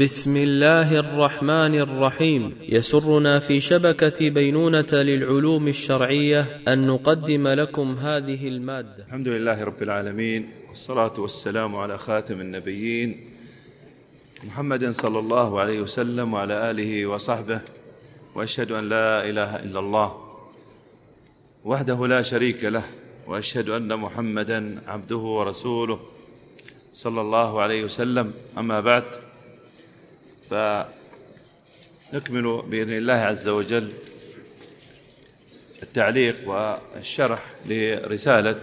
بسم الله الرحمن الرحيم. يسرنا في شبكة بينونة للعلوم الشرعية أن نقدم لكم هذه المادة. الحمد لله رب العالمين والصلاة والسلام على خاتم النبيين محمد صلى الله عليه وسلم وعلى آله وصحبه وأشهد أن لا إله إلا الله وحده لا شريك له وأشهد أن محمدا عبده ورسوله صلى الله عليه وسلم. أما بعد فنكمل بإذن الله عز وجل التعليق والشرح لرسالة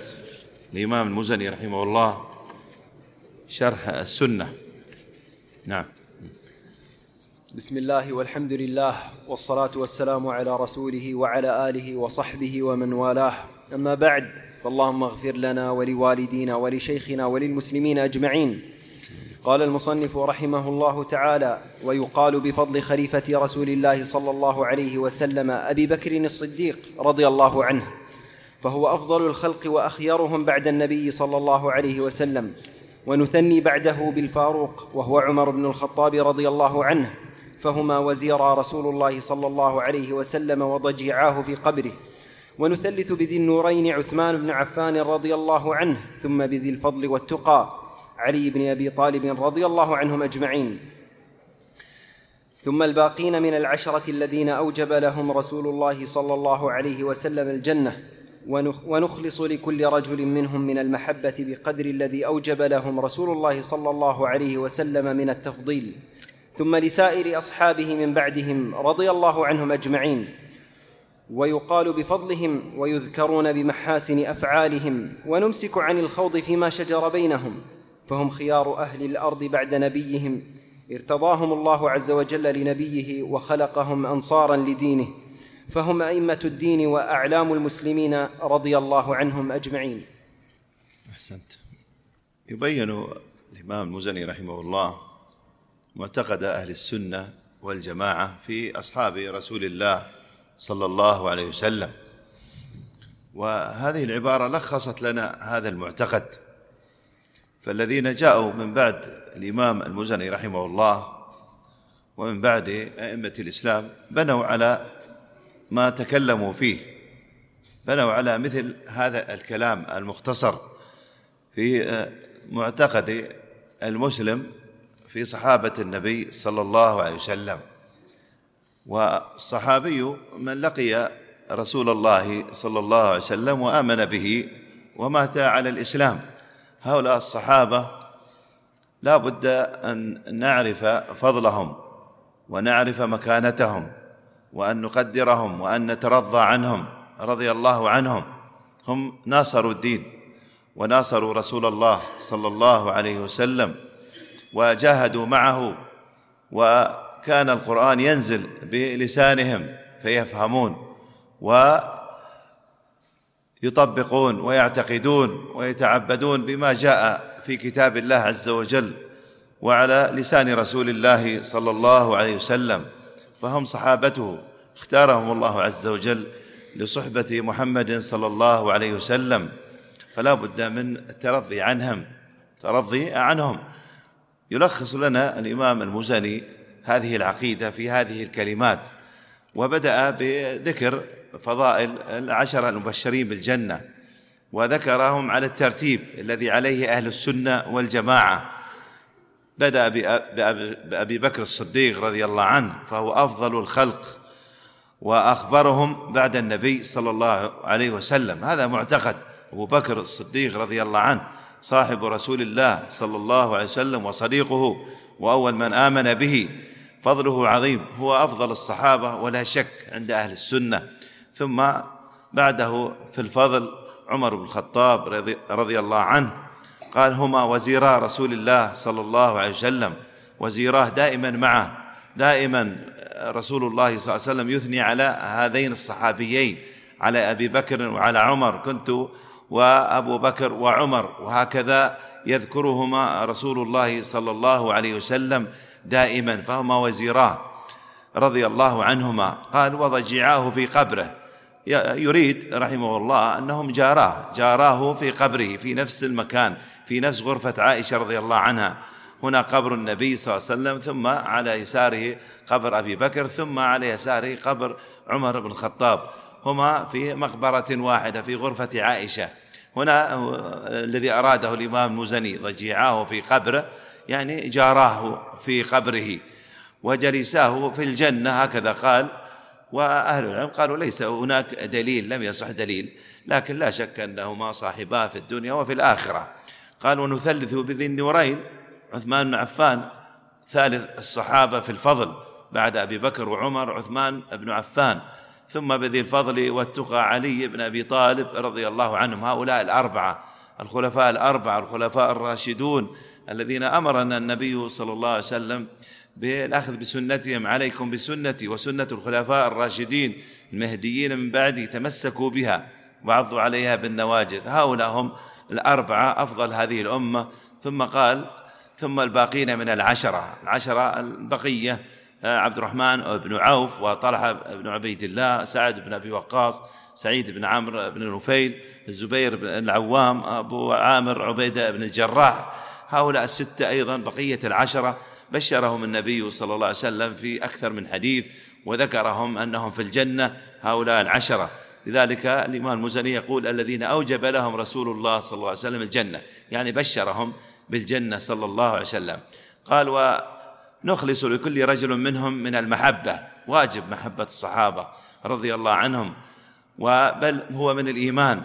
الإمام المزني رحمه الله شرح السنة. نعم. بسم الله والحمد لله والصلاة والسلام على رسوله وعلى آله وصحبه ومن والاه. أما بعد فاللهم اغفر لنا ولوالدينا ولشيخنا وللمسلمين أجمعين. قال المصنف رحمه الله تعالى ويقال بفضل خليفة رسول الله صلى الله عليه وسلم أبي بكر الصديق رضي الله عنه فهو أفضل الخلق وأخيرهم بعد النبي صلى الله عليه وسلم. ونثني بعده بالفاروق وهو عمر بن الخطاب رضي الله عنه فهما وزيرا رسول الله صلى الله عليه وسلم وضجيعاه في قبره. ونثلث بذي النورين عثمان بن عفان رضي الله عنه ثم بذي الفضل والتقى. علي بن أبي طالب رضي الله عنهم أجمعين. ثم الباقين من العشرة الذين أوجب لهم رسول الله صلى الله عليه وسلم الجنة ونخلص لكل رجل منهم من المحبة بقدر الذي أوجب لهم رسول الله صلى الله عليه وسلم من التفضيل. ثم لسائر أصحابه من بعدهم رضي الله عنهم أجمعين. ويقال بفضلهم ويذكرون بمحاسن أفعالهم ونمسك عن الخوض فيما شجر بينهم. فهم خيار أهل الأرض بعد نبيهم. ارتضاهم الله عز وجل لنبيه وخلقهم أنصارا لدينه. فهم أئمة الدين وأعلام المسلمين رضي الله عنهم أجمعين. أحسنت. يبين الإمام المزني رحمه الله معتقد أهل السنة والجماعة في أصحاب رسول الله صلى الله عليه وسلم. وهذه العبارة لخصت لنا هذا المعتقد. فالذين جاءوا من بعد الإمام المزني رحمه الله ومن بعد أئمة الإسلام بنوا على ما تكلموا فيه بنوا على مثل هذا الكلام المختصر في معتقد المسلم في صحابة النبي صلى الله عليه وسلم. والصحابي من لقي رسول الله صلى الله عليه وسلم وآمن به ومات على الإسلام. هؤلاء الصحابة لا بد أن نعرف فضلهم ونعرف مكانتهم وأن نقدرهم وأن نترضى عنهم رضي الله عنهم. هم ناصروا الدين وناصروا رسول الله صلى الله عليه وسلم وجاهدوا معه وكان القرآن ينزل بلسانهم فيفهمون ويطبقون ويعتقدون ويتعبدون بما جاء في كتاب الله عز وجل وعلى لسان رسول الله صلى الله عليه وسلم فهم صحابته اختارهم الله عز وجل لصحبة محمد صلى الله عليه وسلم فلا بد من الترضي عنهم ترضي عنهم. يلخص لنا الإمام المزني هذه العقيدة في هذه الكلمات وبدأ بذكر فضائل العشرة المبشرين بالجنة وذكرهم على الترتيب الذي عليه أهل السنة والجماعة. بدأ بأبي بكر الصديق رضي الله عنه فهو أفضل الخلق وأخبرهم بعد النبي صلى الله عليه وسلم. هذا معتقد أبو بكر الصديق رضي الله عنه صاحب رسول الله صلى الله عليه وسلم وصديقه وأول من آمن به. فضله عظيم هو أفضل الصحابة ولا شك عند أهل السنة. ثم بعده في الفضل عمر بن الخطاب رضي, رضي الله عنه. قال هما وزيرا رسول الله صلى الله عليه وسلم وزيراه دائما معه دائما رسول الله صلى الله عليه وسلم يثني على هذين الصحابيين على أبي بكر وعلى عمر كنت وأبو بكر وعمر وهكذا يذكرهما رسول الله صلى الله عليه وسلم دائما فهما وزيراه رضي الله عنهما. قال وضجعاه في قبره. يريد رحمه الله أنهم جاراه جاراه في قبره في نفس المكان في نفس غرفة عائشة رضي الله عنها. هنا قبر النبي صلى الله عليه وسلم ثم على يساره قبر أبي بكر ثم على يساره قبر عمر بن الخطاب. هما في مقبرة واحدة في غرفة عائشة. هنا الذي أراده الإمام المزني ضجيعاه في قبره يعني جاراه في قبره وجلساه في الجنة هكذا قال. وأهل العلم قالوا ليس هناك دليل لم يصح دليل لكن لا شك أنهما صاحباه في الدنيا وفي الآخرة. قال ونثلث بذي النورين عثمان بن عفان ثالث الصحابة في الفضل بعد أبي بكر وعمر عثمان بن عفان. ثم بذي الفضل والتقى علي بن أبي طالب رضي الله عنهم هؤلاء الأربعة الخلفاء الأربعة الخلفاء الراشدون الذين أمرنا النبي صلى الله عليه وسلم بالأخذ بسنتهم عليكم بسنتي وسنة الخلفاء الراشدين المهديين من بعدي تمسكوا بها وعضوا عليها بالنواجذ. هؤلاء هم الأربعة أفضل هذه الأمة. ثم قال ثم الباقين من العشرة. العشرة البقية آه، عبد الرحمن بن عوف وطلحة بن عبيد الله سعد بن أبي وقاص سعيد بن عمرو بن نفيل الزبير بن العوام أبو عامر عبيدة بن الجراح. هؤلاء الستة أيضا بقية العشرة بشرهم النبي صلى الله عليه وسلم في أكثر من حديث وذكرهم أنهم في الجنة هؤلاء العشرة. لذلك الإمام المزني يقول الذين أوجب لهم رسول الله صلى الله عليه وسلم الجنة. يعني بشرهم بالجنة صلى الله عليه وسلم. قال ونخلص لكل رجل منهم من المحبة. واجب محبة الصحابة رضي الله عنهم. وبل هو من الإيمان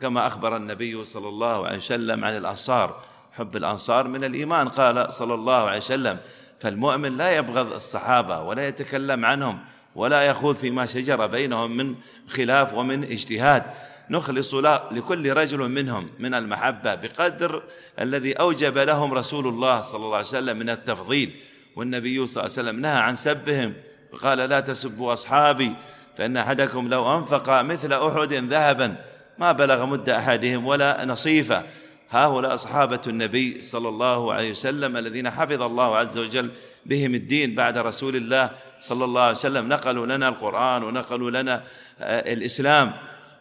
كما أخبر النبي صلى الله عليه وسلم عن الأنصار. حب الأنصار من الإيمان. قال صلى الله عليه وسلم فالمؤمن لا يبغض الصحابة ولا يتكلم عنهم ولا يخوض فيما شجر بينهم من خلاف ومن اجتهاد. نخلص لكل رجل منهم من المحبة بقدر الذي أوجب لهم رسول الله صلى الله عليه وسلم من التفضيل. والنبي صلى الله عليه وسلم نهى عن سبهم قال لا تسبوا أصحابي فإن أحدكم لو أنفق مثل أحد ذهبا ما بلغ مد أحدهم ولا نصيفة. هؤلاء صحابة النبي صلى الله عليه وسلم الذين حفظ الله عز وجل بهم الدين بعد رسول الله صلى الله عليه وسلم. نقلوا لنا القرآن ونقلوا لنا آه، الإسلام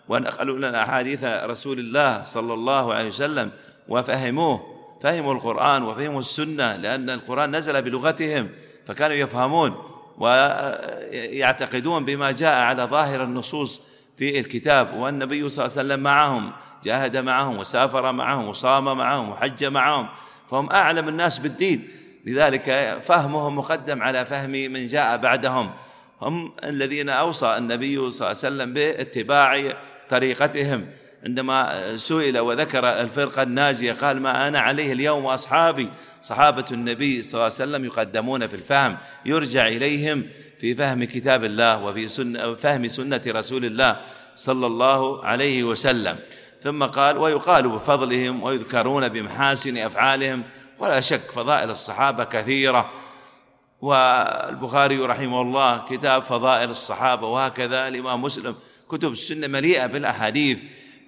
ونقلوا لنا أحاديث رسول الله صلى الله عليه وسلم وفهموه فهموا القرآن وفهموا السنة لأن القرآن نزل بلغتهم فكانوا يفهمون ويعتقدون بما جاء على ظاهر النصوص في الكتاب والنبي صلى الله عليه وسلم معهم. جاهد معهم وسافر معهم وصام معهم وحج معهم فهم أعلم الناس بالدين. لذلك فهمهم مقدم على فهم من جاء بعدهم. هم الذين أوصى النبي صلى الله عليه وسلم باتباع طريقتهم. عندما سئل وذكر الفرقة الناجية قال ما أنا عليه اليوم وأصحابي. صحابة النبي صلى الله عليه وسلم يقدمون في الفهم يرجع إليهم في فهم كتاب الله وفي سنة فهم سنة رسول الله صلى الله عليه وسلم. ثم قال ويقال بفضلهم ويذكرون بمحاسن أفعالهم ولا شك فضائل الصحابة كثيرة. والبخاري رحمه الله كتاب فضائل الصحابة وهكذا الإمام مسلم كتب السنة مليئة بالأحاديث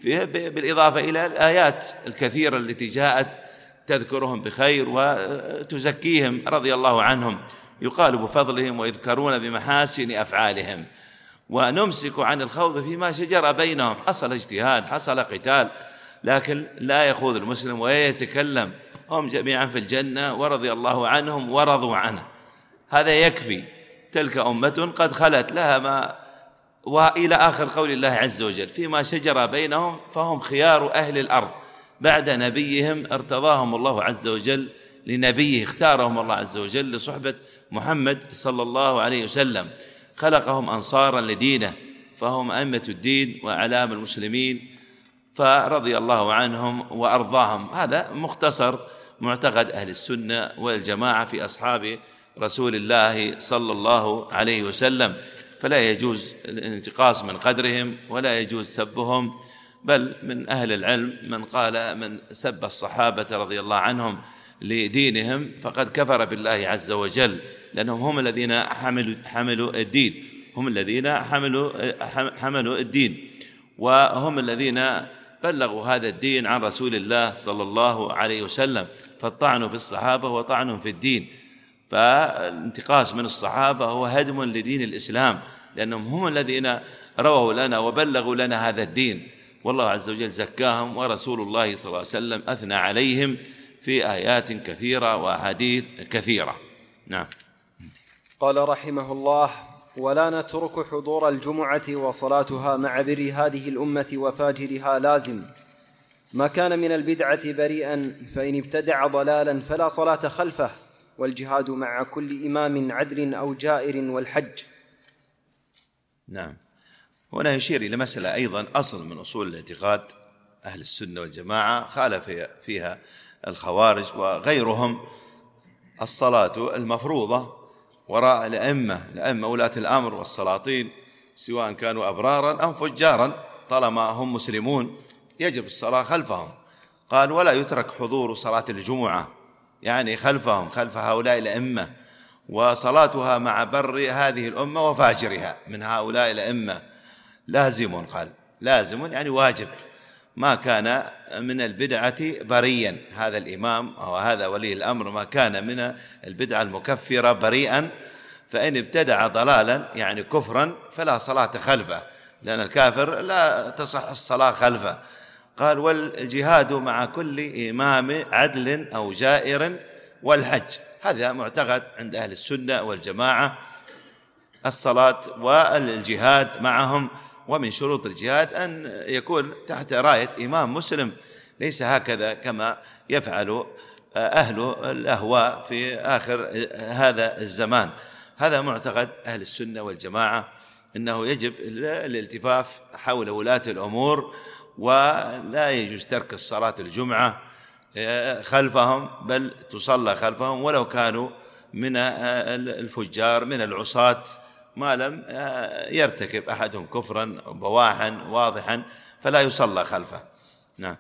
بالإضافة إلى الآيات الكثيرة التي جاءت تذكرهم بخير وتزكيهم رضي الله عنهم. يقال بفضلهم ويذكرون بمحاسن أفعالهم. ونمسك عن الخوض فيما شجر بينهم. حصل اجتهاد حصل قتال لكن لا يخوض المسلم ويتكلم. هم جميعا في الجنة ورضي الله عنهم ورضوا عنه. هذا يكفي. تلك أمة قد خلت لها ما وإلى آخر قول الله عز وجل فيما شجر بينهم فهم خيار أهل الأرض. بعد نبيهم ارتضاهم الله عز وجل لنبيه اختارهم الله عز وجل لصحبة محمد صلى الله عليه وسلم. خلقهم أنصارا لدينه فهم أئمة الدين وأعلام المسلمين فرضي الله عنهم وأرضاهم. هذا مختصر معتقد أهل السنة والجماعة في أصحاب رسول الله صلى الله عليه وسلم. فلا يجوز الانتقاص من قدرهم ولا يجوز سبهم بل من أهل العلم من قال من سب الصحابة رضي الله عنهم لدينهم فقد كفر بالله عز وجل. لأنهم هم الذين حملوا حملوا الدين. هم الذين حملوا حملوا الدين. وهم الذين بلغوا هذا الدين عن رسول الله صلى الله عليه وسلم فالطعن في الصحابة هو طعن في الدين. فالانتقاص من الصحابة هو هدم لدين الإسلام لأنهم هم الذين رووا لنا وبلغوا لنا هذا الدين. والله عز وجل زكاهم ورسول الله صلى الله عليه وسلم أثنى عليهم في آيات كثيرة وأحاديث كثيرة. نعم. قال رحمه الله ولا نترك حضور الجمعة وصلاتها مع بر هذه الأمة وفاجرها لازم. ما كان من البدعة بريئا فإن ابتدع ضلالا فلا صلاة خلفه والجهاد مع كل إمام عدل أو جائر والحج. نعم. هنا يشير إلى مسألة أيضا أصل من أصول الاعتقاد. أهل السنة والجماعة خالف فيها الخوارج وغيرهم. الصلاة المفروضة وراء الأئمة الأئمة ولاة الأمر والسلاطين سواء كانوا أبرارا أم فجارا طالما هم مسلمون يجب الصلاة خلفهم. قال ولا يترك حضور صلاة الجمعة. يعني خلفهم خلف هؤلاء الأئمة. وصلاتها مع بر هذه الأمة وفاجرها. من هؤلاء الأئمة. لازم قال. لازم يعني واجب. ما كان من البدعة بريا هذا الإمام أو هذا ولي الأمر ما كان من البدعة المكفرة بريئا. فإن ابتدع ضلالا يعني كفرا فلا صلاة خلفه. لأن الكافر لا تصح الصلاة خلفه. قال والجهاد مع كل إمام عدل أو جائر والحج. هذا معتقد عند أهل السنة والجماعة. الصلاة والجهاد معهم ومن شروط الجهاد أن يكون تحت راية إمام مسلم. ليس هكذا كما يفعل أهل الأهواء في آخر هذا الزمان. هذا معتقد أهل السنة والجماعة أنه يجب الالتفاف حول ولاة الأمور ولا يجوز ترك الصلاة الجمعة خلفهم بل تصلى خلفهم ولو كانوا من الفجار من العصاة. ما لم يرتكب أحدهم كفرا بواحا واضحا فلا يصلى خلفه. نعم.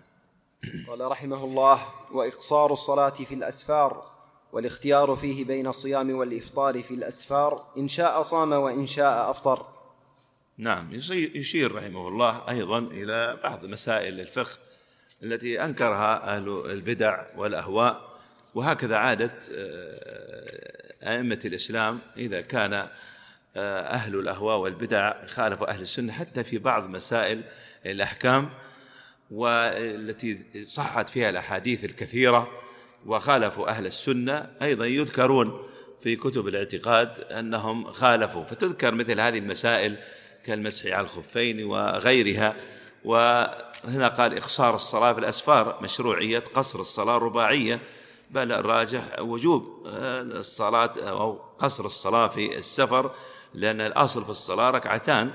قال رحمه الله وإقصار الصلاة في الأسفار والاختيار فيه بين الصيام والإفطار في الأسفار إن شاء صام وإن شاء أفطر. نعم. يشير رحمه الله أيضا إلى بعض مسائل الفقه التي أنكرها أهل البدع والأهواء وهكذا عادة أئمة الإسلام إذا كان أهل الأهواء والبدع خالفوا أهل السنة حتى في بعض مسائل الأحكام والتي صحت فيها الأحاديث الكثيرة وخالفوا أهل السنة. أيضا يذكرون في كتب الاعتقاد أنهم خالفوا. فتذكر مثل هذه المسائل كالمسح على الخفين وغيرها. وهنا قال إقصار الصلاة في الأسفار مشروعية قصر الصلاة رباعية. بل الراجح وجوب الصلاة أو قصر الصلاة في السفر. لأن الأصل في الصلاة ركعتان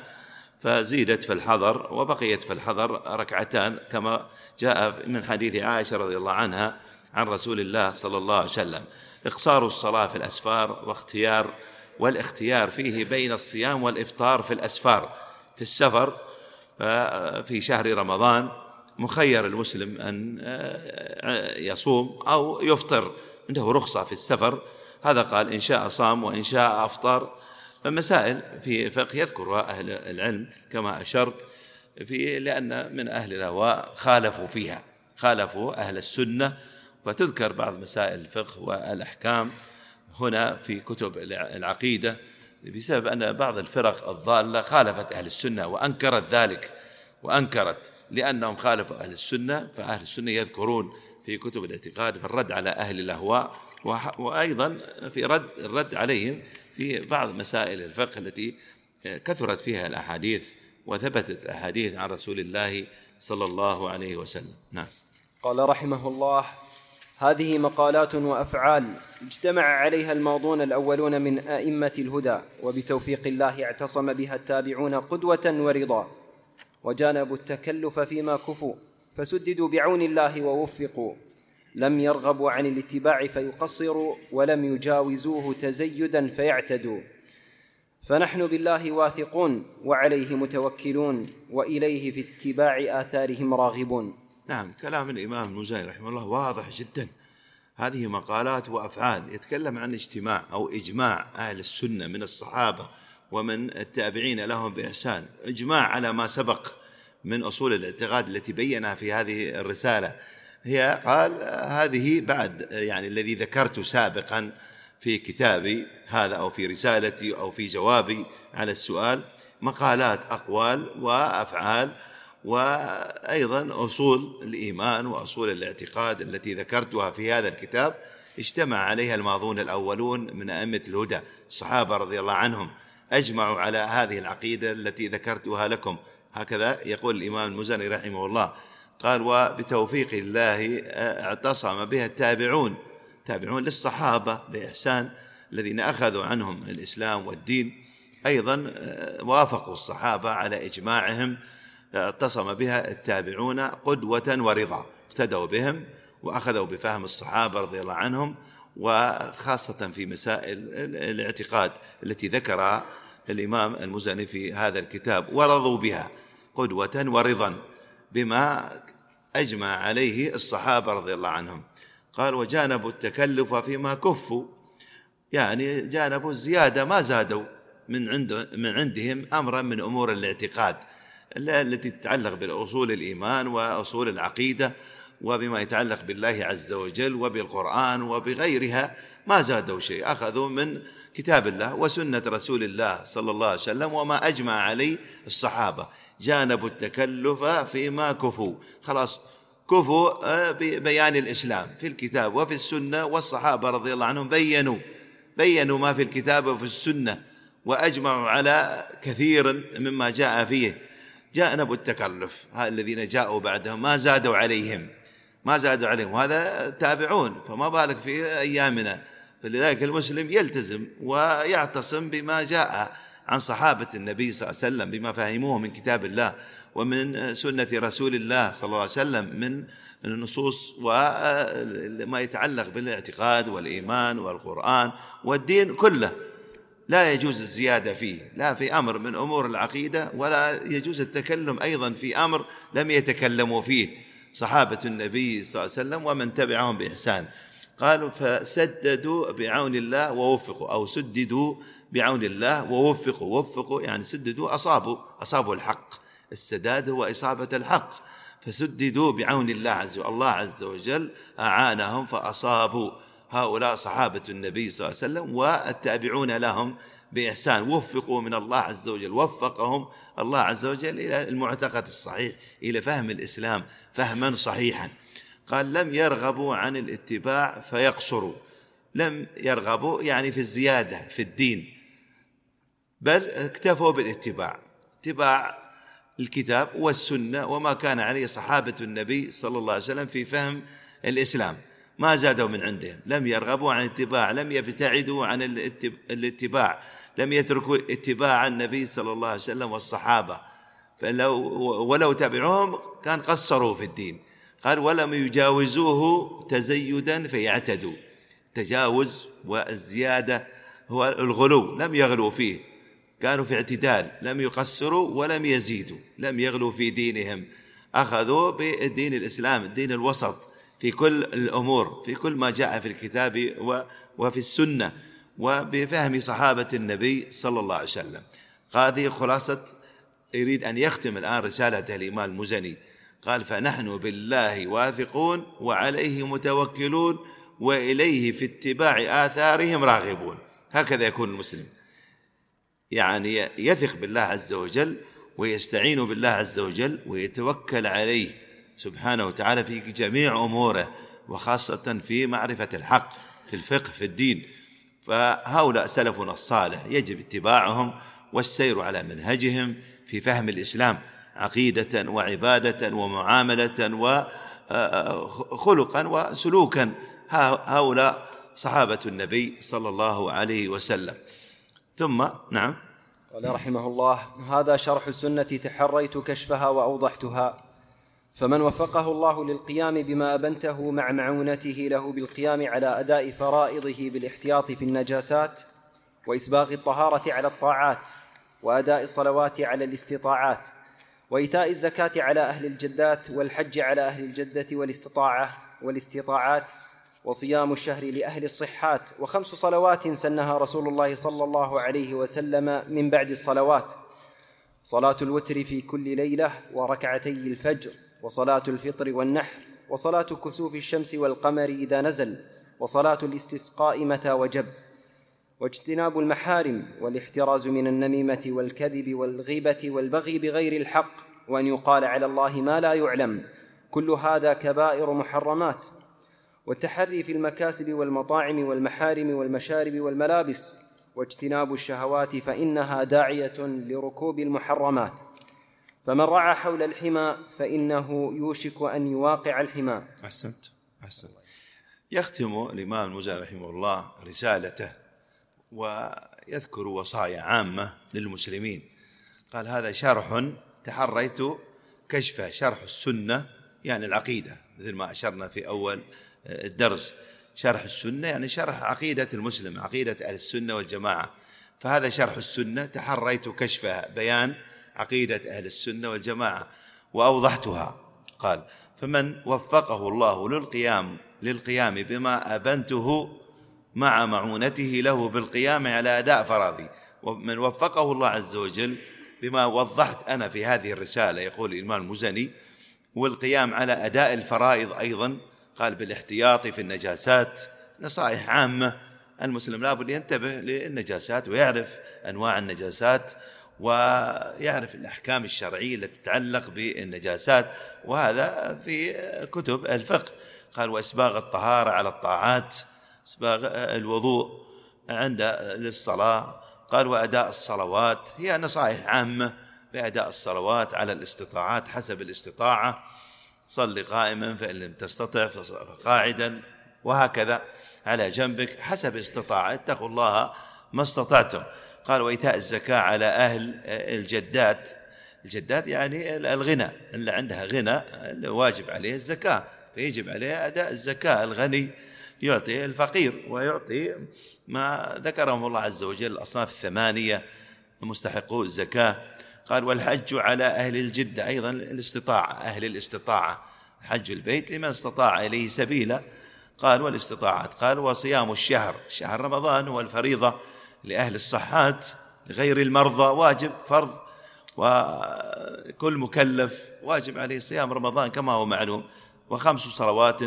فزيدت في الحضر وبقيت في الحضر ركعتان كما جاء من حديث عائشة رضي الله عنها عن رسول الله صلى الله عليه وسلم. إقصار الصلاة في الأسفار واختيار والاختيار فيه بين الصيام والإفطار في الأسفار. في السفر في شهر رمضان مخير المسلم أن يصوم أو يفطر عنده رخصة في السفر. هذا قال إن شاء صام وإن شاء أفطر. مسائل في فقه يذكرها أهل العلم كما أشرت في لأن من أهل الهواء خالفوا فيها خالفوا أهل السنة وتذكر بعض مسائل الفقه والأحكام هنا في كتب العقيدة بسبب أن بعض الفرق الضالة خالفت أهل السنة وأنكرت ذلك وأنكرت لأنهم خالفوا أهل السنة فأهل السنة يذكرون في كتب الاعتقاد في الرد على أهل الأهواء وأيضا في رد الرد عليهم في بعض مسائل الفقه التي كثرت فيها الأحاديث وثبتت أحاديث عن رسول الله صلى الله عليه وسلم. نعم. قال رحمه الله هذه مقالات وأفعال اجتمع عليها الماضون الأولون من أئمة الهدى وبتوفيق الله اعتصم بها التابعون قدوة ورضا وجانبوا التكلف فيما كفوا فسددوا بعون الله ووفقوا لم يرغبوا عن الاتباع فيقصروا ولم يجاوزوه تزيدا فيعتدوا. فنحن بالله واثقون وعليه متوكلون وإليه في اتباع آثارهم راغبون. نعم كلام الإمام المزاي رحمه الله واضح جدا. هذه مقالات وأفعال يتكلم عن اجتماع أو إجماع أهل السنة من الصحابة ومن التابعين لهم بإحسان. إجماع على ما سبق من أصول الاعتقاد التي بينها في هذه الرسالة. هي قال هذه بعد يعني الذي ذكرت سابقا في كتابي هذا أو في رسالتي أو في جوابي على السؤال مقالات أقوال وأفعال وأيضا أصول الإيمان وأصول الاعتقاد التي ذكرتها في هذا الكتاب اجتمع عليها الماضون الأولون من أئمة الهدى الصحابة رضي الله عنهم أجمعوا على هذه العقيدة التي ذكرتها لكم. هكذا يقول الإمام المزني رحمه الله. قال وبتوفيق الله اعتصم بها التابعون تابعون للصحابة بإحسان الذين أخذوا عنهم الإسلام والدين. أيضا وافقوا الصحابة على إجماعهم اعتصم بها التابعون قدوة ورضا اقتدوا بهم وأخذوا بفهم الصحابة رضي الله عنهم وخاصة في مسائل الاعتقاد التي ذكرها الإمام المزني في هذا الكتاب ورضوا بها قدوة ورضا بما أجمع عليه الصحابة رضي الله عنهم. قال وجانبوا التكلف فيما كفوا. يعني جانبوا الزيادة ما زادوا من عند من عندهم أمرا من أمور الاعتقاد التي تتعلق بالأصول الإيمان وأصول العقيدة وبما يتعلق بالله عز وجل وبالقرآن وبغيرها ما زادوا شيء أخذوا من كتاب الله وسنة رسول الله صلى الله عليه وسلم وما أجمع عليه الصحابة. جانبوا التكلف فيما كفوا. خلاص كفوا آه، ببيان الإسلام في الكتاب وفي السنة والصحابة رضي الله عنهم بينوا. بينوا ما في الكتاب وفي السنة وأجمعوا على كثير مما جاء فيه. جانبوا التكلف الذين جاءوا بعدهم ما زادوا عليهم. ما زادوا عليهم. وهذا تابعون فما بالك في أيامنا. فلذلك المسلم يلتزم ويعتصم بما جاء. عن صحابة النبي صلى الله عليه وسلم بما فهموه من كتاب الله ومن سنة رسول الله صلى الله عليه وسلم من النصوص وما يتعلق بالاعتقاد والإيمان والقرآن والدين كله. لا يجوز الزيادة فيه لا في أمر من أمور العقيدة ولا يجوز التكلم أيضا في أمر لم يتكلموا فيه صحابة النبي صلى الله عليه وسلم ومن تبعهم بإحسان. قالوا فسددوا بعون الله ووفقوا أو سددوا بعون الله ووفقوا وفقوا يعني سددوا أصابوا أصابوا الحق. السداد هو إصابة الحق. فسددوا بعون الله عز وجل الله عز وجل أعانهم فأصابوا. هؤلاء صحابة النبي صلى الله عليه وسلم والتابعون لهم بإحسان. وفقوا من الله عز وجل وفقهم الله عز وجل إلى المعتقد الصحيح إلى فهم الإسلام فهما صحيحا. قال لم يرغبوا عن الاتباع فيقصروا. لم يرغبوا يعني في الزيادة في الدين. بل اكتفوا بالاتباع اتباع الكتاب والسنة وما كان عليه صحابة النبي صلى الله عليه وسلم في فهم الإسلام. ما زادوا من عندهم لم يرغبوا عن الاتباع لم يبتعدوا عن الاتباع لم يتركوا اتباع النبي صلى الله عليه وسلم والصحابة. فلو ولو تبعوهم كان قصروا في الدين. قال ولم يجاوزوه تزيدا فيعتدوا. تجاوز والزيادة هو الغلو لم يغلوا فيه. كانوا في اعتدال لم يقصروا ولم يزيدوا لم يغلوا في دينهم. أخذوا بالدين الإسلام الدين الوسط في كل الأمور في كل ما جاء في الكتاب وفي السنة وبفهم صحابة النبي صلى الله عليه وسلم. هذه خلاصة يريد أن يختم الآن رسالته الإمام المزني. قال فنحن بالله واثقون وعليه متوكلون وإليه في اتباع آثارهم راغبون. هكذا يكون المسلم. يعني يثق بالله عز وجل ويستعين بالله عز وجل ويتوكل عليه سبحانه وتعالى في جميع أموره وخاصة في معرفة الحق في الفقه في الدين. فهؤلاء سلفنا الصالح يجب اتباعهم والسير على منهجهم في فهم الإسلام عقيدة وعبادة ومعاملة وخلقا وسلوكا. هؤلاء صحابة النبي صلى الله عليه وسلم. ثم نعم. قال رحمه الله هذا شرح السنة تحريت كشفها وأوضحتها. فمن وفقه الله للقيام بما أبنته مع معونته له بالقيام على أداء فرائضه بالاحتياط في النجاسات وإسباغ الطهارة على الطاعات وأداء الصلوات على الاستطاعات وإيتاء الزكاة على أهل الجدات والحج على أهل الجدة والاستطاعة والاستطاعات وصيام الشهر لأهل الصحات وخمس صلوات سنها رسول الله صلى الله عليه وسلم من بعد الصلوات. صلاة الوتر في كل ليلة وركعتي الفجر وصلاة الفطر والنحر وصلاة كسوف الشمس والقمر إذا نزل وصلاة الاستسقاء متى وجب. واجتناب المحارم والاحتراز من النميمة والكذب والغيبة والبغي بغير الحق وأن يقال على الله ما لا يعلم. كل هذا كبائر محرمات. والتحري في المكاسب والمطاعم والمحارم والمشارب والملابس واجتناب الشهوات فإنها داعية لركوب المحرمات. فمن رعى حول الحمى فإنه يوشك أن يواقع الحمى. أحسنت. أحسنت. يختم الإمام المزني رحمه الله رسالته ويذكر وصايا عامة للمسلمين. قال هذا شرح تحريت كشفه شرح السنة يعني العقيدة مثل ما أشرنا في أول الدرس شرح السنة يعني شرح عقيدة المسلم عقيدة أهل السنة والجماعة. فهذا شرح السنة تحريت كشفها بيان عقيدة أهل السنة والجماعة وأوضحتها. قال فمن وفقه الله للقيام للقيام بما أبنته مع معونته له بالقيام على أداء فرائضي ومن وفقه الله عز وجل بما وضحت أنا في هذه الرسالة يقول الإمام المزني والقيام على أداء الفرائض أيضا قال بالاحتياط في النجاسات نصائح عامة. المسلم لابد ينتبه للنجاسات ويعرف أنواع النجاسات ويعرف الأحكام الشرعية التي تتعلق بالنجاسات وهذا في كتب الفقه. قال وإسباغ الطهارة على الطاعات إسباغ الوضوء عند للصلاة. قال وأداء الصلوات هي نصائح عامة. بأداء الصلوات على الاستطاعات حسب الاستطاعة. صل قائما فإن لم تستطع فقاعدا وهكذا على جنبك حسب استطاعه اتقوا الله ما استطعتم. قال وإيتاء الزكاة على أهل الجدات. الجدات يعني الغنى اللي عندها غنى اللي واجب عليه الزكاة فيجب عليه أداء الزكاة. الغني يعطي الفقير ويعطي ما ذكرهم الله عز وجل الأصناف الثمانية مستحقو الزكاة. قال والحج على أهل الجدة أيضا الاستطاعة أهل الاستطاعة حج البيت لمن استطاع إليه سبيلا. قال والاستطاعات قال وصيام الشهر شهر رمضان هو الفريضة لأهل الصحات لغير المرضى واجب فرض وكل مكلف واجب عليه صيام رمضان كما هو معلوم. وخمس صلوات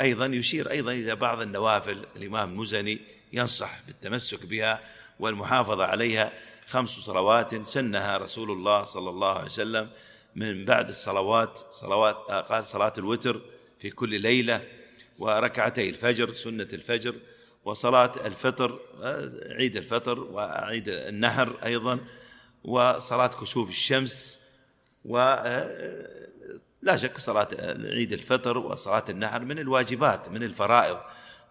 أيضا يشير أيضا إلى بعض النوافل الإمام المزني ينصح بالتمسك بها والمحافظة عليها. خمس صلوات سنها رسول الله صلى الله عليه وسلم. من بعد الصلوات صلوات قال صلاة الوتر في كل ليلة وركعتي الفجر سنة الفجر وصلاة الفطر عيد الفطر وعيد النحر أيضا وصلاة كسوف الشمس و لا شك صلاة عيد الفطر وصلاة النحر من الواجبات من الفرائض.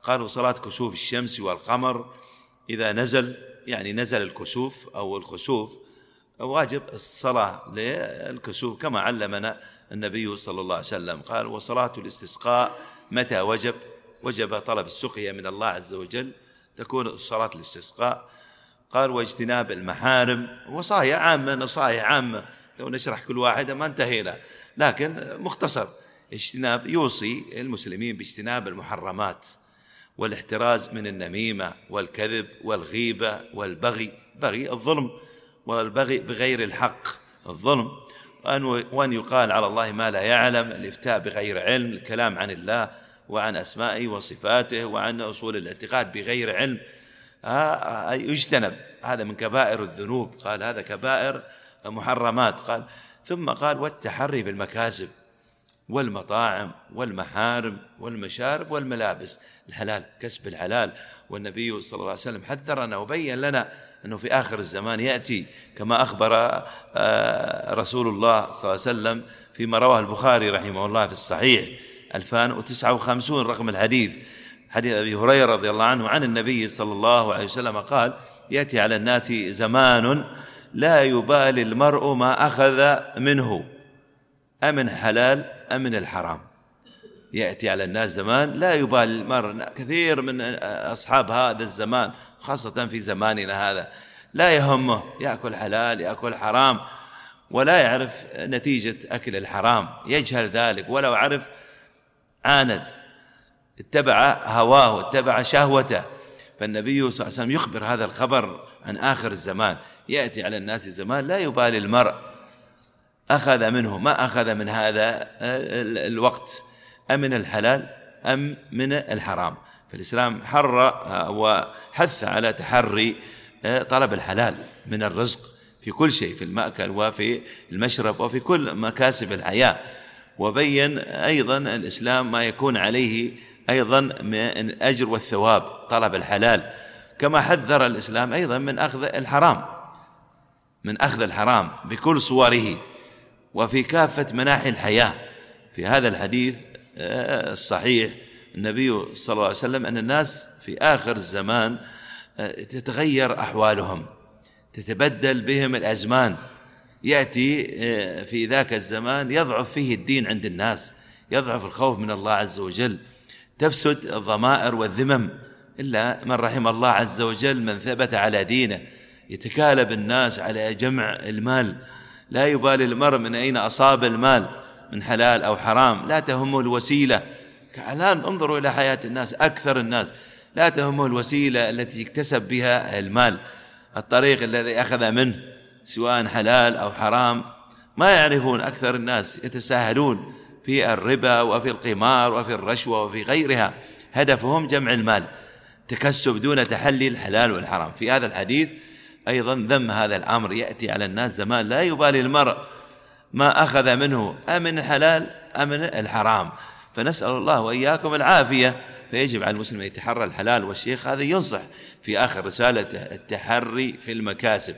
قالوا صلاة كسوف الشمس والقمر إذا نزل يعني نزل الكسوف أو الخسوف واجب الصلاة للكسوف كما علمنا النبي صلى الله عليه وسلم. قال وصلاة الاستسقاء متى وجب؟ وجب طلب السقيا من الله عز وجل تكون صلاة الاستسقاء. قال واجتناب المحارم وصايا عامة نصائح عامة. لو نشرح كل واحدة ما انتهينا. لكن مختصر اجتناب يوصي المسلمين باجتناب المحرمات. والاحتراز من النميمة والكذب والغيبة والبغي. بغي الظلم والبغي بغير الحق الظلم. وأن يقال على الله ما لا يعلم الإفتاء بغير علم الكلام عن الله وعن أسمائه وصفاته وعن أصول الاعتقاد بغير علم. يجتنب. هذا من كبائر الذنوب. قال هذا كبائر محرمات. قال ثم قال والتحري بالمكاسب والمطاعم والمحارم والمشارب والملابس. الحلال كسب الحلال. والنبي صلى الله عليه وسلم حذرنا وبين لنا أنه في آخر الزمان يأتي كما أخبر آه، رسول الله صلى الله عليه وسلم فيما رواه البخاري رحمه الله في الصحيح 2059 رقم الحديث. حديث أبي هريرة رضي الله عنه عن النبي صلى الله عليه وسلم قال يأتي على الناس زمان لا يبالي المرء ما أخذ منه. أمن حلال أم من الحرام. يأتي على الناس زمان لا يبالي المرء كثير من أصحاب هذا الزمان خاصة في زماننا هذا. لا يهمه يأكل حلال يأكل حرام ولا يعرف نتيجة أكل الحرام. يجهل ذلك ولو عرف عاند اتبع هواه اتبع شهوته. فالنبي صلى الله عليه وسلم يخبر هذا الخبر عن آخر الزمان. يأتي على الناس زمان لا يبالي المرء. أخذ منه ما أخذ من هذا الوقت أم من الحلال أم من الحرام. فالإسلام حر وحث على تحري طلب الحلال من الرزق في كل شيء في المأكل وفي المشرب وفي كل مكاسب الحياة. وبين أيضا الإسلام ما يكون عليه أيضا من الأجر والثواب طلب الحلال. كما حذر الإسلام أيضا من أخذ الحرام من أخذ الحرام بكل صوره. وفي كافة مناحي الحياة. في هذا الحديث آه، الصحيح النبي صلى الله عليه وسلم أن الناس في آخر الزمان آه، تتغير أحوالهم تتبدل بهم الأزمان. يأتي آه، في ذاك الزمان يضعف فيه الدين عند الناس يضعف الخوف من الله عز وجل تفسد الضمائر والذمم. إلا من رحم الله عز وجل من ثبت على دينه. يتكالب الناس على جمع المال. لا يبالي المرء من أين أصاب المال من حلال أو حرام. لا تهمه الوسيلة. الآن انظروا إلى حياة الناس أكثر الناس. لا تهمه الوسيلة التي يكتسب بها المال. الطريق الذي أخذ منه سواء حلال أو حرام ما يعرفون أكثر الناس يتساهلون في الربا وفي القمار وفي الرشوة وفي غيرها. هدفهم جمع المال تكسب دون تحلي الحلال والحرام. في هذا الحديث أيضا ذم هذا الأمر يأتي على الناس زمان لا يبالي المرء ما أخذ منه أمن الحلال أمن الحرام. فنسأل الله وإياكم العافية. فيجب على المسلم أن يتحرى الحلال والشيخ هذا ينصح في آخر رسالته التحري في المكاسب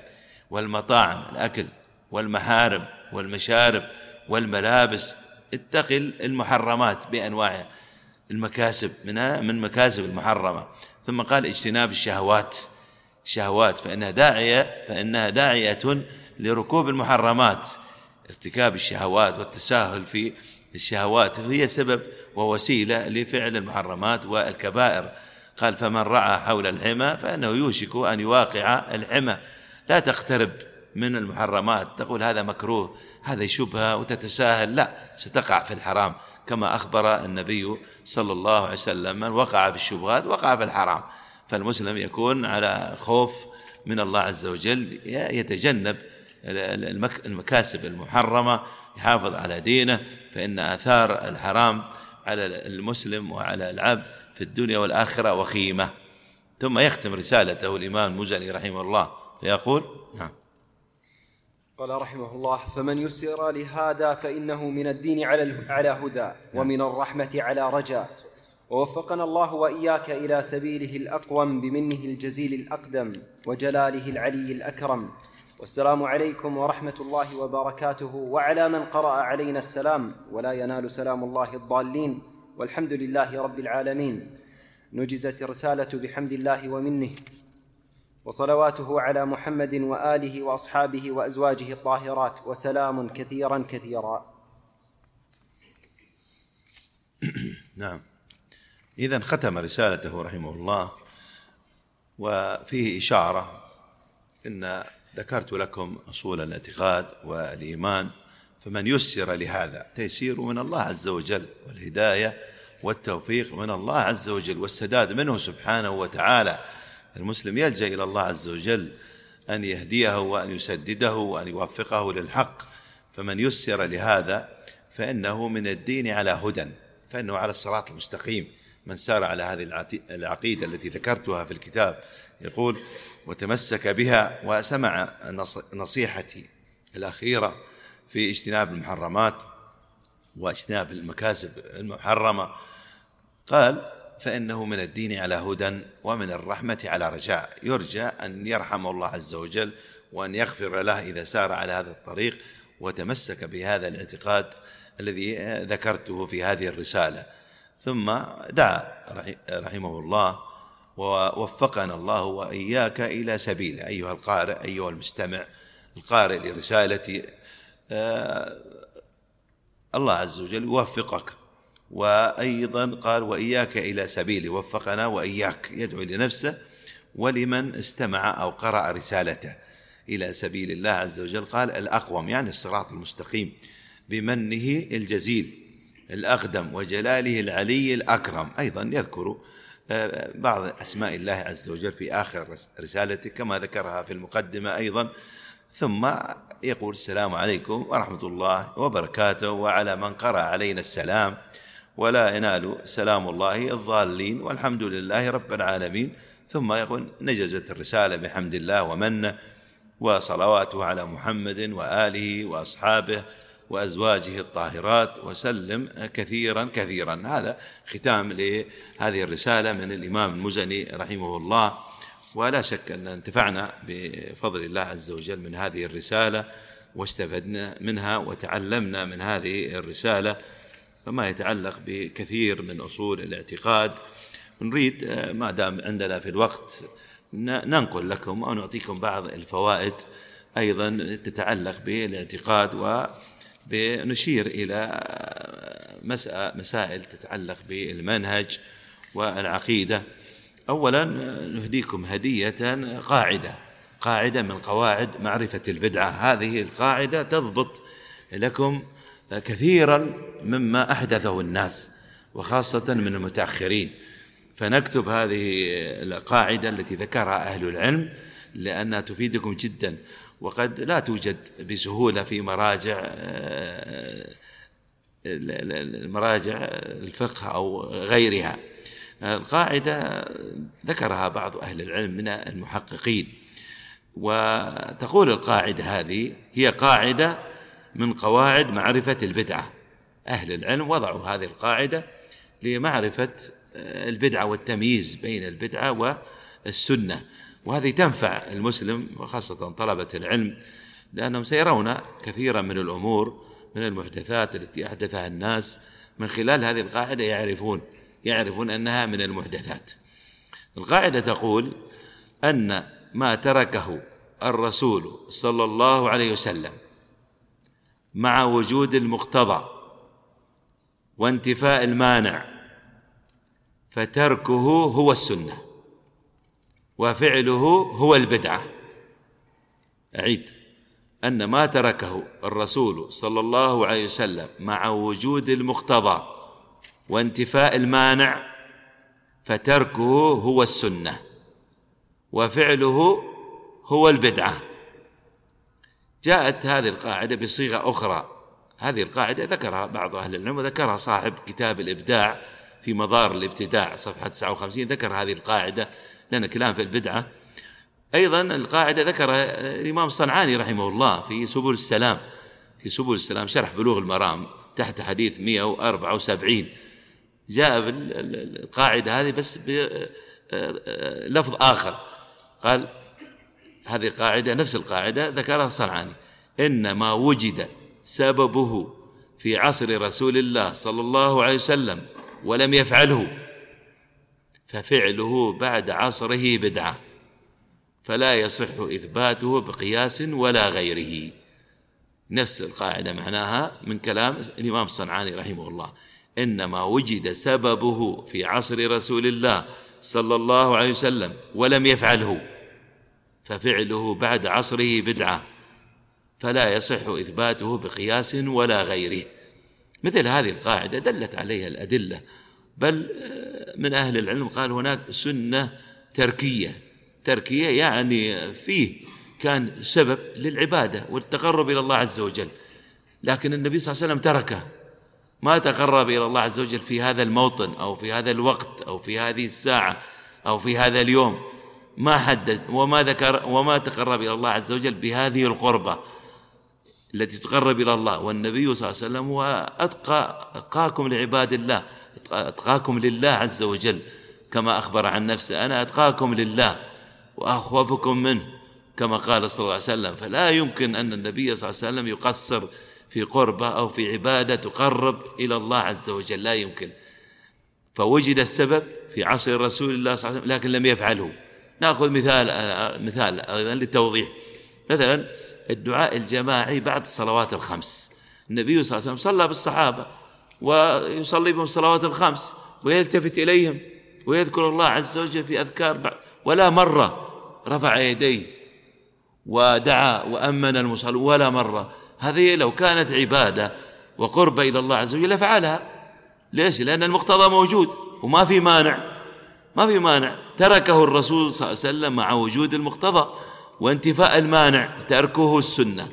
والمطاعم الأكل والمحارم والمشارب والملابس. اتقل المحرمات بأنواعها المكاسب من مكاسب المحرمة. ثم قال اجتناب الشهوات. شهوات فإنها داعية فإنها داعية لركوب المحرمات. ارتكاب الشهوات والتساهل في الشهوات هي سبب ووسيلة لفعل المحرمات والكبائر. قال فمن رعى حول الحمى فإنه يوشك أن يواقع الحمى. لا تقترب من المحرمات. تقول هذا مكروه هذا شبهة وتتساهل. لا ستقع في الحرام. كما أخبر النبي صلى الله عليه وسلم من وقع في الشبهات وقع في الحرام. فالمسلم يكون على خوف من الله عز وجل يتجنب المكاسب المحرمة يحافظ على دينه فإن آثار الحرام على المسلم وعلى العبد في الدنيا والآخرة وخيمة. ثم يختم رسالته الإمام المزني رحمه الله فيقول نعم. قال رحمه الله فمن يسر لهذا فإنه من الدين على على هدى ومن الرحمة على رجاء. ووفقنا الله وإياك إلى سبيله الأقوم بمنه الجزيل الأقدم وجلاله العلي الأكرم. والسلام عليكم ورحمة الله وبركاته. وعلى من قرأ علينا السلام ولا ينال سلام الله الضالين. والحمد لله رب العالمين. نجزت الرسالة بحمد الله ومنه. وصلواته على محمد وآله وأصحابه وأزواجه الطاهرات. وسلام كثيرا كثيرا. نعم. اذا ختم رسالته رحمه الله وفيه إشارة إن ذكرت لكم أصول الاعتقاد والإيمان فمن يسر لهذا تيسير من الله عز وجل والهداية والتوفيق من الله عز وجل والسداد منه سبحانه وتعالى. المسلم يلجأ إلى الله عز وجل أن يهديه وأن يسدده وأن يوفقه للحق فمن يسر لهذا فإنه من الدين على هدى فإنه على الصراط المستقيم. من سار على هذه العقيدة التي ذكرتها في الكتاب. يقول وتمسك بها وسمع نصيحتي الأخيرة في اجتناب المحرمات واجتناب المكاسب المحرمة. قال فإنه من الدين على هدى ومن الرحمة على رجاء. يرجى أن يرحم الله عز وجل وأن يغفر له إذا سار على هذا الطريق وتمسك بهذا الاعتقاد الذي ذكرته في هذه الرسالة. ثم دعا رحمه الله ووفقنا الله وإياك إلى سبيله. أيها القارئ أيها المستمع القارئ لرسالة آه، الله عز وجل يوفقك وأيضا قال وإياك إلى سبيل وفقنا وإياك يدعو لنفسه ولمن استمع أو قرأ رسالته إلى سبيل الله عز وجل. قال الأقوم يعني الصراط المستقيم بمنه الجزيل. الأقدم وجلاله العلي الأكرم. أيضا يذكر آه، بعض أسماء الله عز وجل في آخر رسالته كما ذكرها في المقدمة أيضا. ثم يقول السلام عليكم ورحمة الله وبركاته وعلى من قرأ علينا السلام. ولا ينال سلام الله الضالين والحمد لله رب العالمين. ثم يقول نجزت الرسالة بحمد الله ومنه وصلواته على محمد وآله وأصحابه. وأزواجه الطاهرات وسلم كثيرا كثيرا. هذا ختام لهذه الرسالة من الإمام المزني رحمه الله. ولا شك أن انتفعنا بفضل الله عز وجل من هذه الرسالة واستفدنا منها وتعلمنا من هذه الرسالة فما يتعلق بكثير من أصول الاعتقاد. نريد ما دام عندنا في الوقت ننقل لكم أو نعطيكم بعض الفوائد أيضا تتعلق بالاعتقاد ونشير إلى مسائل تتعلق بالمنهج والعقيدة. اولا نهديكم هدية قاعدة قاعدة من قواعد معرفة البدعة. هذه القاعدة تضبط لكم كثيرا مما أحدثه الناس وخاصة من المتأخرين. فنكتب هذه القاعدة التي ذكرها أهل العلم لأنها تفيدكم جدا. وقد لا توجد بسهولة في مراجع مراجع الفقه أو غيرها. القاعدة ذكرها بعض أهل العلم من المحققين وتقول القاعدة هذه هي قاعدة من قواعد معرفة البدعة. أهل العلم وضعوا هذه القاعدة لمعرفة البدعة والتمييز بين البدعة والسنة. وهذه تنفع المسلم وخاصة طلبة العلم لأنهم سيرون كثيرا من الأمور من المحدثات التي أحدثها الناس من خلال هذه القاعدة يعرفون يعرفون أنها من المحدثات. القاعدة تقول أن ما تركه الرسول صلى الله عليه وسلم مع وجود المقتضى وانتفاء المانع فتركه هو السنة. وفعله هو البدعة. أعيد. أن ما تركه الرسول صلى الله عليه وسلم مع وجود المقتضى وانتفاء المانع فتركه هو السنة وفعله هو البدعة. جاءت هذه القاعدة بصيغة أخرى. هذه القاعدة ذكرها بعض أهل العلم وذكرها صاحب كتاب الإبداع في مضار الإبتداع صفحة 59 ذكر هذه القاعدة لأن كلام في البدعة. أيضا القاعدة ذكرها الإمام الصنعاني رحمه الله في سبل السلام في سبل السلام شرح بلوغ المرام تحت حديث 174 جاء القاعدة هذه بس بلفظ آخر. قال هذه قاعدة نفس القاعدة ذكرها الصنعاني. إن ما وجد سببه في عصر رسول الله صلى الله عليه وسلم ولم يفعله. ففعله بعد عصره بدعة فلا يصح إثباته بقياس ولا غيره. نفس القاعدة معناها من كلام الإمام الصنعاني رحمه الله إنما وجد سببه في عصر رسول الله صلى الله عليه وسلم ولم يفعله ففعله بعد عصره بدعة فلا يصح إثباته بقياس ولا غيره. مثل هذه القاعدة دلت عليها الأدلة بل من أهل العلم قال هناك سنة تركية. تركية يعني فيه كان سبب للعبادة والتقرب إلى الله عز وجل. لكن النبي صلى الله عليه وسلم تركه. ما تقرب إلى الله عز وجل في هذا الموطن أو في هذا الوقت أو في هذه الساعة أو في هذا اليوم. ما حدد وما ذكر وما تقرب إلى الله عز وجل بهذه القربة التي تقرب إلى الله. والنبي صلى الله عليه وسلم هو أتقى أتقاكم لعباد الله. أتقاكم لله عز وجل. كما أخبر عن نفسه أنا أتقاكم لله وأخوفكم منه. كما قال صلى الله عليه وسلم فلا يمكن أن النبي صلى الله عليه وسلم يقصر في قربة أو في عبادة تقرب إلى الله عز وجل. لا يمكن. فوجد السبب في عصر رسول الله صلى الله عليه وسلم لكن لم يفعله. نأخذ مثال مثال أيضا للتوضيح. مثلا الدعاء الجماعي بعد الصلوات الخمس. النبي صلى الله عليه وسلم صلى بالصحابة. ويصلي بهم الصلوات الخمس ويلتفت إليهم ويذكر الله عز وجل في أذكار بعد. ولا مره رفع يديه ودعا وأمن المصلون ولا مره هذه لو كانت عبادة وقرب إلى الله عز وجل لفعلها ليش؟ لأن المقتضى موجود وما في مانع. ما في مانع. تركه الرسول صلى الله عليه وسلم مع وجود المقتضى وانتفاء المانع تركه السنة.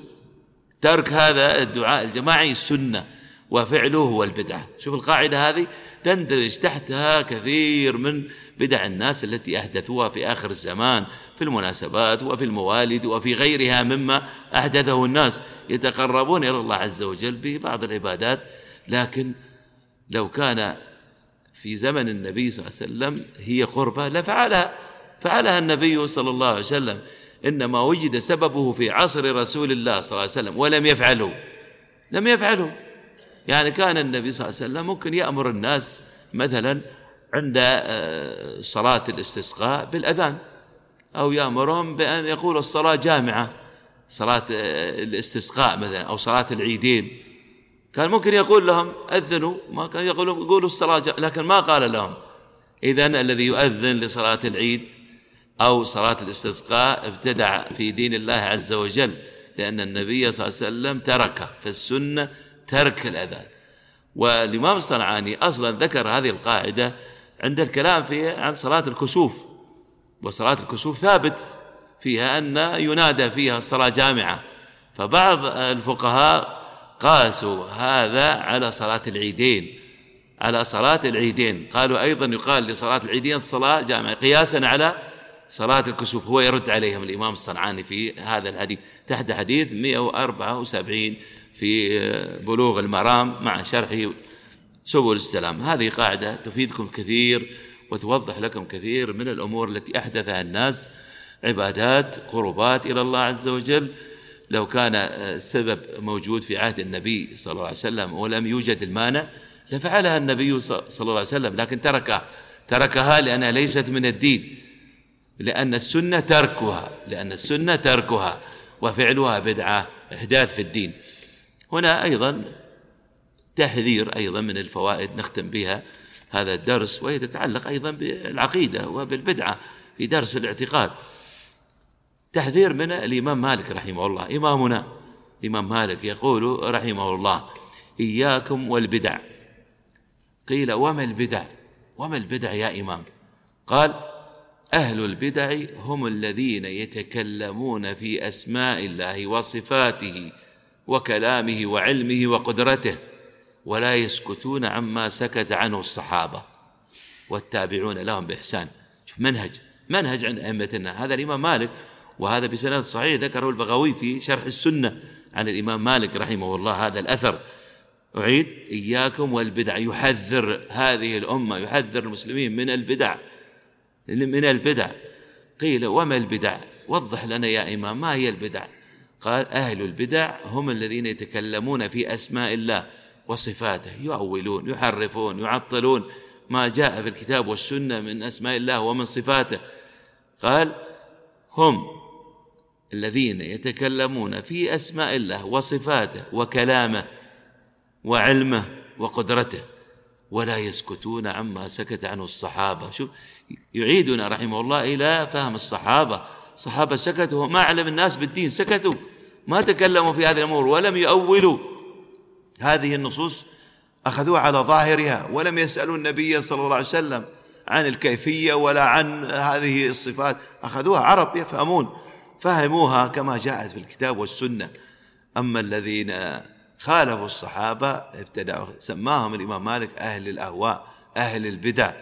ترك هذا الدعاء الجماعي السنة وفعله هو البدعة. شوف القاعدة هذه تندرج تحتها كثير من بدع الناس التي أحدثوها في آخر الزمان في المناسبات وفي الموالد وفي غيرها مما أحدثه الناس. يتقربون إلى الله عز وجل ببعض العبادات. لكن لو كان في زمن النبي صلى الله عليه وسلم هي قربة لفعلها. فعلها النبي صلى الله عليه وسلم. إنما وجد سببه في عصر رسول الله صلى الله عليه وسلم ولم يفعله. لم يفعله. يعني كان النبي صلى الله عليه وسلم ممكن يأمر الناس مثلا عند آه، صلاة الاستسقاء بالأذان أو يأمرهم بأن يقول الصلاة جامعة صلاة آه، الاستسقاء مثلا أو صلاة العيدين. كان ممكن يقول لهم أذنوا ما كان يقولوا يقولوا الصلاة لكن ما قال لهم. إذا الذي يؤذن لصلاة العيد أو صلاة الاستسقاء ابتدع في دين الله عز وجل لأن النبي صلى الله عليه وسلم تركه فالسنة ترك الأذان. والإمام الصنعاني أصلا ذكر هذه القاعدة عند الكلام في عن صلاة الكسوف. وصلاة الكسوف ثابت فيها أن ينادى فيها الصلاة جامعة. فبعض الفقهاء قاسوا هذا على صلاة العيدين. على صلاة العيدين. قالوا أيضا يقال لصلاة العيدين الصلاة جامعة. قياسا على صلاة الكسوف. هو يرد عليهم الإمام الصنعاني في هذا الحديث. تحت حديث 174 في بلوغ المرام مع شرحه سبل السلام. هذه قاعدة تفيدكم كثير وتوضح لكم كثير من الأمور التي أحدثها الناس عبادات قربات إلى الله عز وجل. لو كان السبب موجود في عهد النبي صلى الله عليه وسلم ولم يوجد المانع لفعلها النبي صلى الله عليه وسلم لكن تركها. تركها لأنها ليست من الدين لأن السنة تركها لأن السنة تركها وفعلها بدعة إحداث في الدين. هنا أيضا تحذير أيضا من الفوائد نختم بها هذا الدرس وهي تتعلق أيضا بالعقيدة وبالبدعة في درس الاعتقاد. تحذير من الإمام مالك رحمه الله. إمامنا الإمام مالك يقول رحمه الله إياكم والبدع. قيل وما البدع؟ وما البدع يا إمام؟ قال أهل البدع هم الذين يتكلمون في أسماء الله وصفاته وكلامه وعلمه وقدرته ولا يسكتون عما سكت عنه الصحابة. والتابعون لهم بإحسان. شوف منهج منهج عند أئمتنا. هذا الإمام مالك وهذا بسند صحيح ذكره البغوي في شرح السنة عن الإمام مالك رحمه الله هذا الأثر. أعيد إياكم والبدع. يحذر هذه الأمة يحذر المسلمين من البدع. من البدع. قيل وما البدع؟ وضح لنا يا إمام ما هي البدع؟ قال أهل البدع هم الذين يتكلمون في أسماء الله وصفاته يؤولون يحرفون يعطلون ما جاء في الكتاب والسنة من أسماء الله ومن صفاته. قال هم الذين يتكلمون في أسماء الله وصفاته وكلامه وعلمه وقدرته ولا يسكتون عما سكت عنه الصحابة. شوف يعيدنا رحمه الله إلى فهم الصحابة. الصحابة سكتوا ما أعلم الناس بالدين سكتوا. ما تكلموا في هذه الأمور ولم يؤولوا. هذه النصوص أخذوها على ظاهرها ولم يسألوا النبي صلى الله عليه وسلم عن الكيفية ولا عن هذه الصفات. أخذوها عرب يفهمون. فهموها كما جاءت في الكتاب والسنة. أما الذين خالفوا الصحابة ابتدعوا سماهم الإمام مالك أهل الأهواء أهل البدع.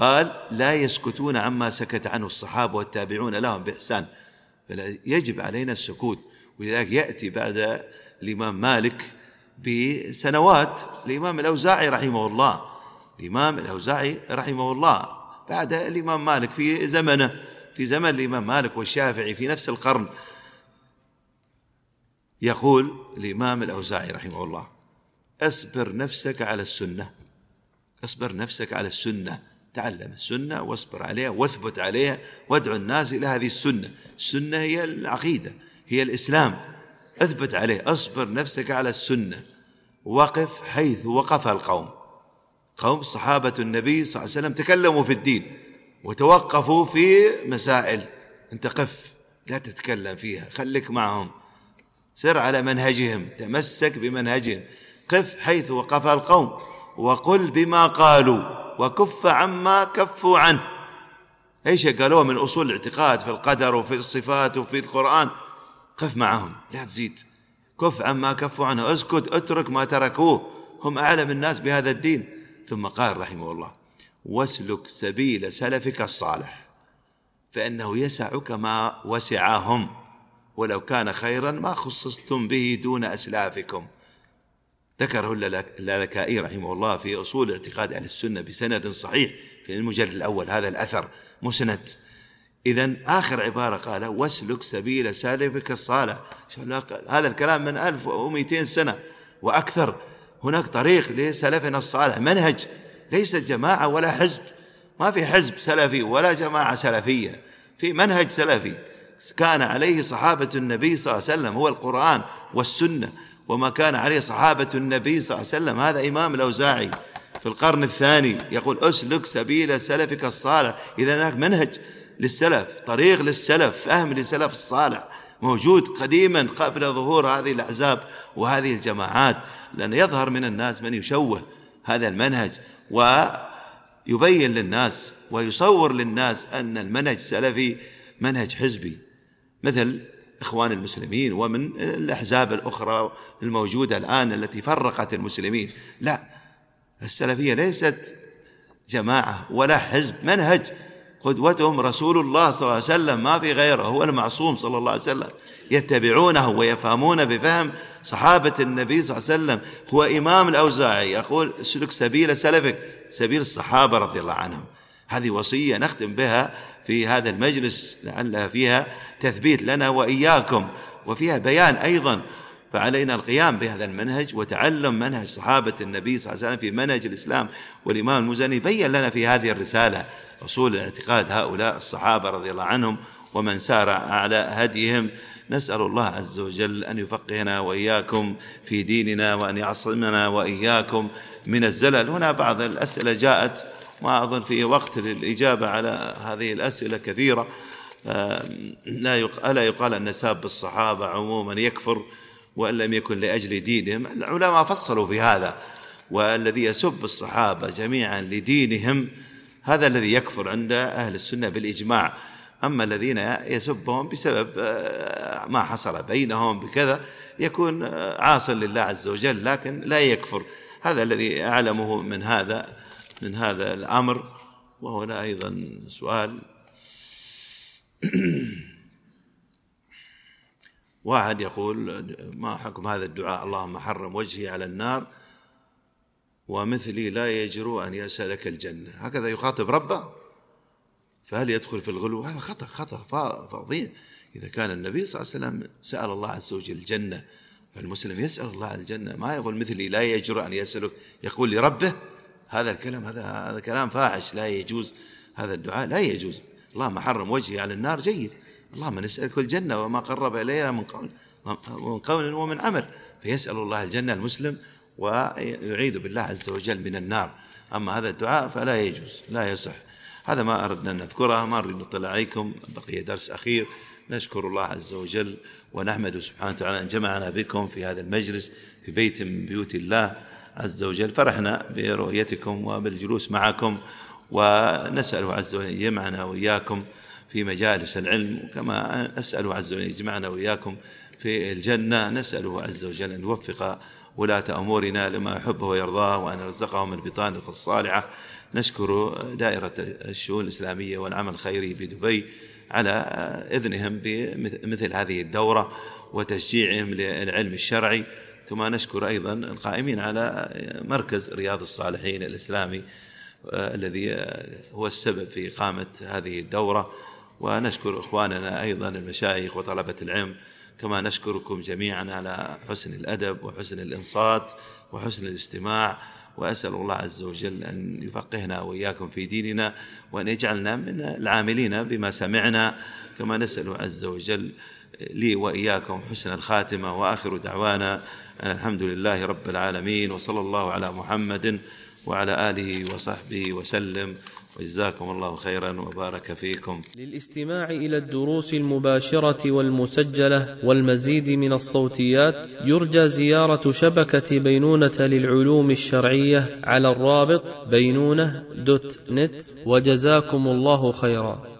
قال لا يسكتون عما سكت عنه الصحابة والتابعون لهم بإحسان فيجب علينا السكوت. ولذلك يأتي بعد الإمام مالك بسنوات. الإمام الأوزاعي رحمه الله الإمام الأوزاعي رحمه الله بعد الإمام مالك في زمنه في زمن الإمام مالك والشافعي في نفس القرن. يقول الإمام الأوزاعي رحمه الله أصبر نفسك على السنة أصبر نفسك على السنة تعلم السنة واصبر عليها واثبت عليها وادعو الناس إلى هذه السنة. السنة هي العقيدة. هي الإسلام. اثبت عليه اصبر نفسك على السنة. وقف حيث وقف القوم. قوم صحابة النبي صلى الله عليه وسلم تكلموا في الدين وتوقفوا في مسائل. انت قف لا تتكلم فيها خليك معهم. سر على منهجهم تمسك بمنهجهم. قف حيث وقف القوم وقل بما قالوا وكف عما كفوا عنه. إيش قالوه من أصول الاعتقاد في القدر وفي الصفات وفي القرآن. قف معهم لا تزيد. كف عما كفوا عنه. اسكت اترك ما تركوه. هم أعلم الناس بهذا الدين. ثم قال رحمه الله واسلك سبيل سلفك الصالح فإنه يسعك ما وسعهم. ولو كان خيرا ما خصصتم به دون أسلافكم. ذكره اللالكائي رحمه الله في أصول اعتقاد أهل السنة بسند صحيح في المجلد الأول هذا الأثر مسند. إذا آخر عبارة قال واسلك سبيل سالفك الصالح. هذا الكلام من 1200 سنة وأكثر. هناك طريق لسلفنا الصالح منهج ليست جماعة ولا حزب. ما في حزب سلفي ولا جماعة سلفية في منهج سلفي. كان عليه صحابة النبي صلى الله عليه وسلم هو القرآن والسنة وما كان عليه صحابة النبي صلى الله عليه وسلم. هذا إمام الأوزاعي في القرن الثاني يقول أسلك سبيل سلفك الصالح. إذا هناك منهج للسلف طريق للسلف فهم للسلف الصالح موجود قديما قبل ظهور هذه الأحزاب وهذه الجماعات لأن يظهر من الناس من يشوه هذا المنهج ويبين للناس ويصور للناس أن المنهج السلفي منهج حزبي مثل إخوان المسلمين ومن الأحزاب الأخرى الموجودة الآن التي فرقت المسلمين. لا السلفية ليست جماعة ولا حزب منهج قدوتهم رسول الله صلى الله عليه وسلم ما في غيره هو المعصوم صلى الله عليه وسلم. يتبعونه ويفهمون بفهم صحابة النبي صلى الله عليه وسلم. هو إمام الأوزاعي يقول اسلك سبيل سلفك. سبيل الصحابة رضي الله عنهم. هذه وصية نختم بها في هذا المجلس لعلها فيها تثبيت لنا وإياكم. وفيها بيان أيضا فعلينا القيام بهذا المنهج وتعلم منهج صحابة النبي صلى الله عليه وسلم في منهج الإسلام والإمام المزني بين لنا في هذه الرسالة أصول الاعتقاد هؤلاء الصحابة رضي الله عنهم ومن سار على هديهم نسأل الله عز وجل أن يفقهنا وإياكم في ديننا وأن يعصمنا وإياكم من الزلل. هنا بعض الأسئلة جاءت ما أظن في وقت للإجابة على هذه الأسئلة كثيرة. لا ألا يقال أن ساب الصحابة عموما يكفر وأن لم يكن لأجل دينهم. العلماء فصلوا في هذا والذي يسب الصحابة جميعا لدينهم هذا الذي يكفر عند أهل السنة بالإجماع. أما الذين يسبهم بسبب آه، ما حصل بينهم بكذا يكون آه، عاصا لله عز وجل لكن لا يكفر. هذا الذي أعلمه من هذا من هذا الأمر. وهنا أيضا سؤال. واحد يقول ما حكم هذا الدعاء؟ اللهم حرم وجهي على النار. ومثلي لا يجرؤ أن يسألك الجنة. هكذا يخاطب ربه. فهل يدخل في الغلو؟ هذا خطأ خطأ فظيع. إذا كان النبي صلى الله عليه وسلم سأل الله عز وجل الجنة فالمسلم يسأل الله عن الجنة. ما يقول مثلي لا يجرؤ أن يسألك يقول لربه هذا الكلام هذا هذا كلام فاحش لا يجوز. هذا الدعاء لا يجوز. اللهم حرم وجهي على النار جيد. اللهم نسألك الجنة وما قرب إلينا من قول من قول ومن عمل فيسأل الله الجنة المسلم ويعيذ بالله عز وجل من النار. أما هذا الدعاء فلا يجوز لا يصح. هذا ما أردنا أن نذكره ما أريد نطلع عليكم. بقي درس أخير. نشكر الله عز وجل ونحمد سبحانه وتعالى أن جمعنا بكم في هذا المجلس في بيت من بيوت الله عز وجل. فرحنا برؤيتكم وبالجلوس معكم ونسأله عز وجل يجمعنا وإياكم في مجالس العلم. كما أسأله عز وجل يجمعنا وإياكم في الجنة نسأله عز وجل أن يوفق ولاة أمورنا لما يحبه ويرضاه وأن يرزقهم البطانة الصالحة. نشكر دائرة الشؤون الإسلامية والعمل الخيري بدبي على إذنهم بمثل هذه الدورة وتشجيعهم للعلم الشرعي. كما نشكر أيضا القائمين على مركز رياض الصالحين الإسلامي الذي هو السبب في إقامة هذه الدورة. ونشكر إخواننا أيضا المشايخ وطلبة العلم كما نشكركم جميعا على حسن الأدب وحسن الإنصات وحسن الاستماع وأسأل الله عز وجل أن يفقهنا وإياكم في ديننا وأن يجعلنا من العاملين بما سمعنا. كما نسأل عز وجل لي وإياكم حسن الخاتمة وآخر دعوانا. الحمد لله رب العالمين وصلى الله على محمد وعلى آله وصحبه وسلم. وجزاكم الله خيرا وبارك فيكم. للاستماع إلى الدروس المباشرة والمسجلة والمزيد من الصوتيات يرجى زيارة شبكة بينونة للعلوم الشرعية على الرابط بينونة دوت نت وجزاكم الله خيرا.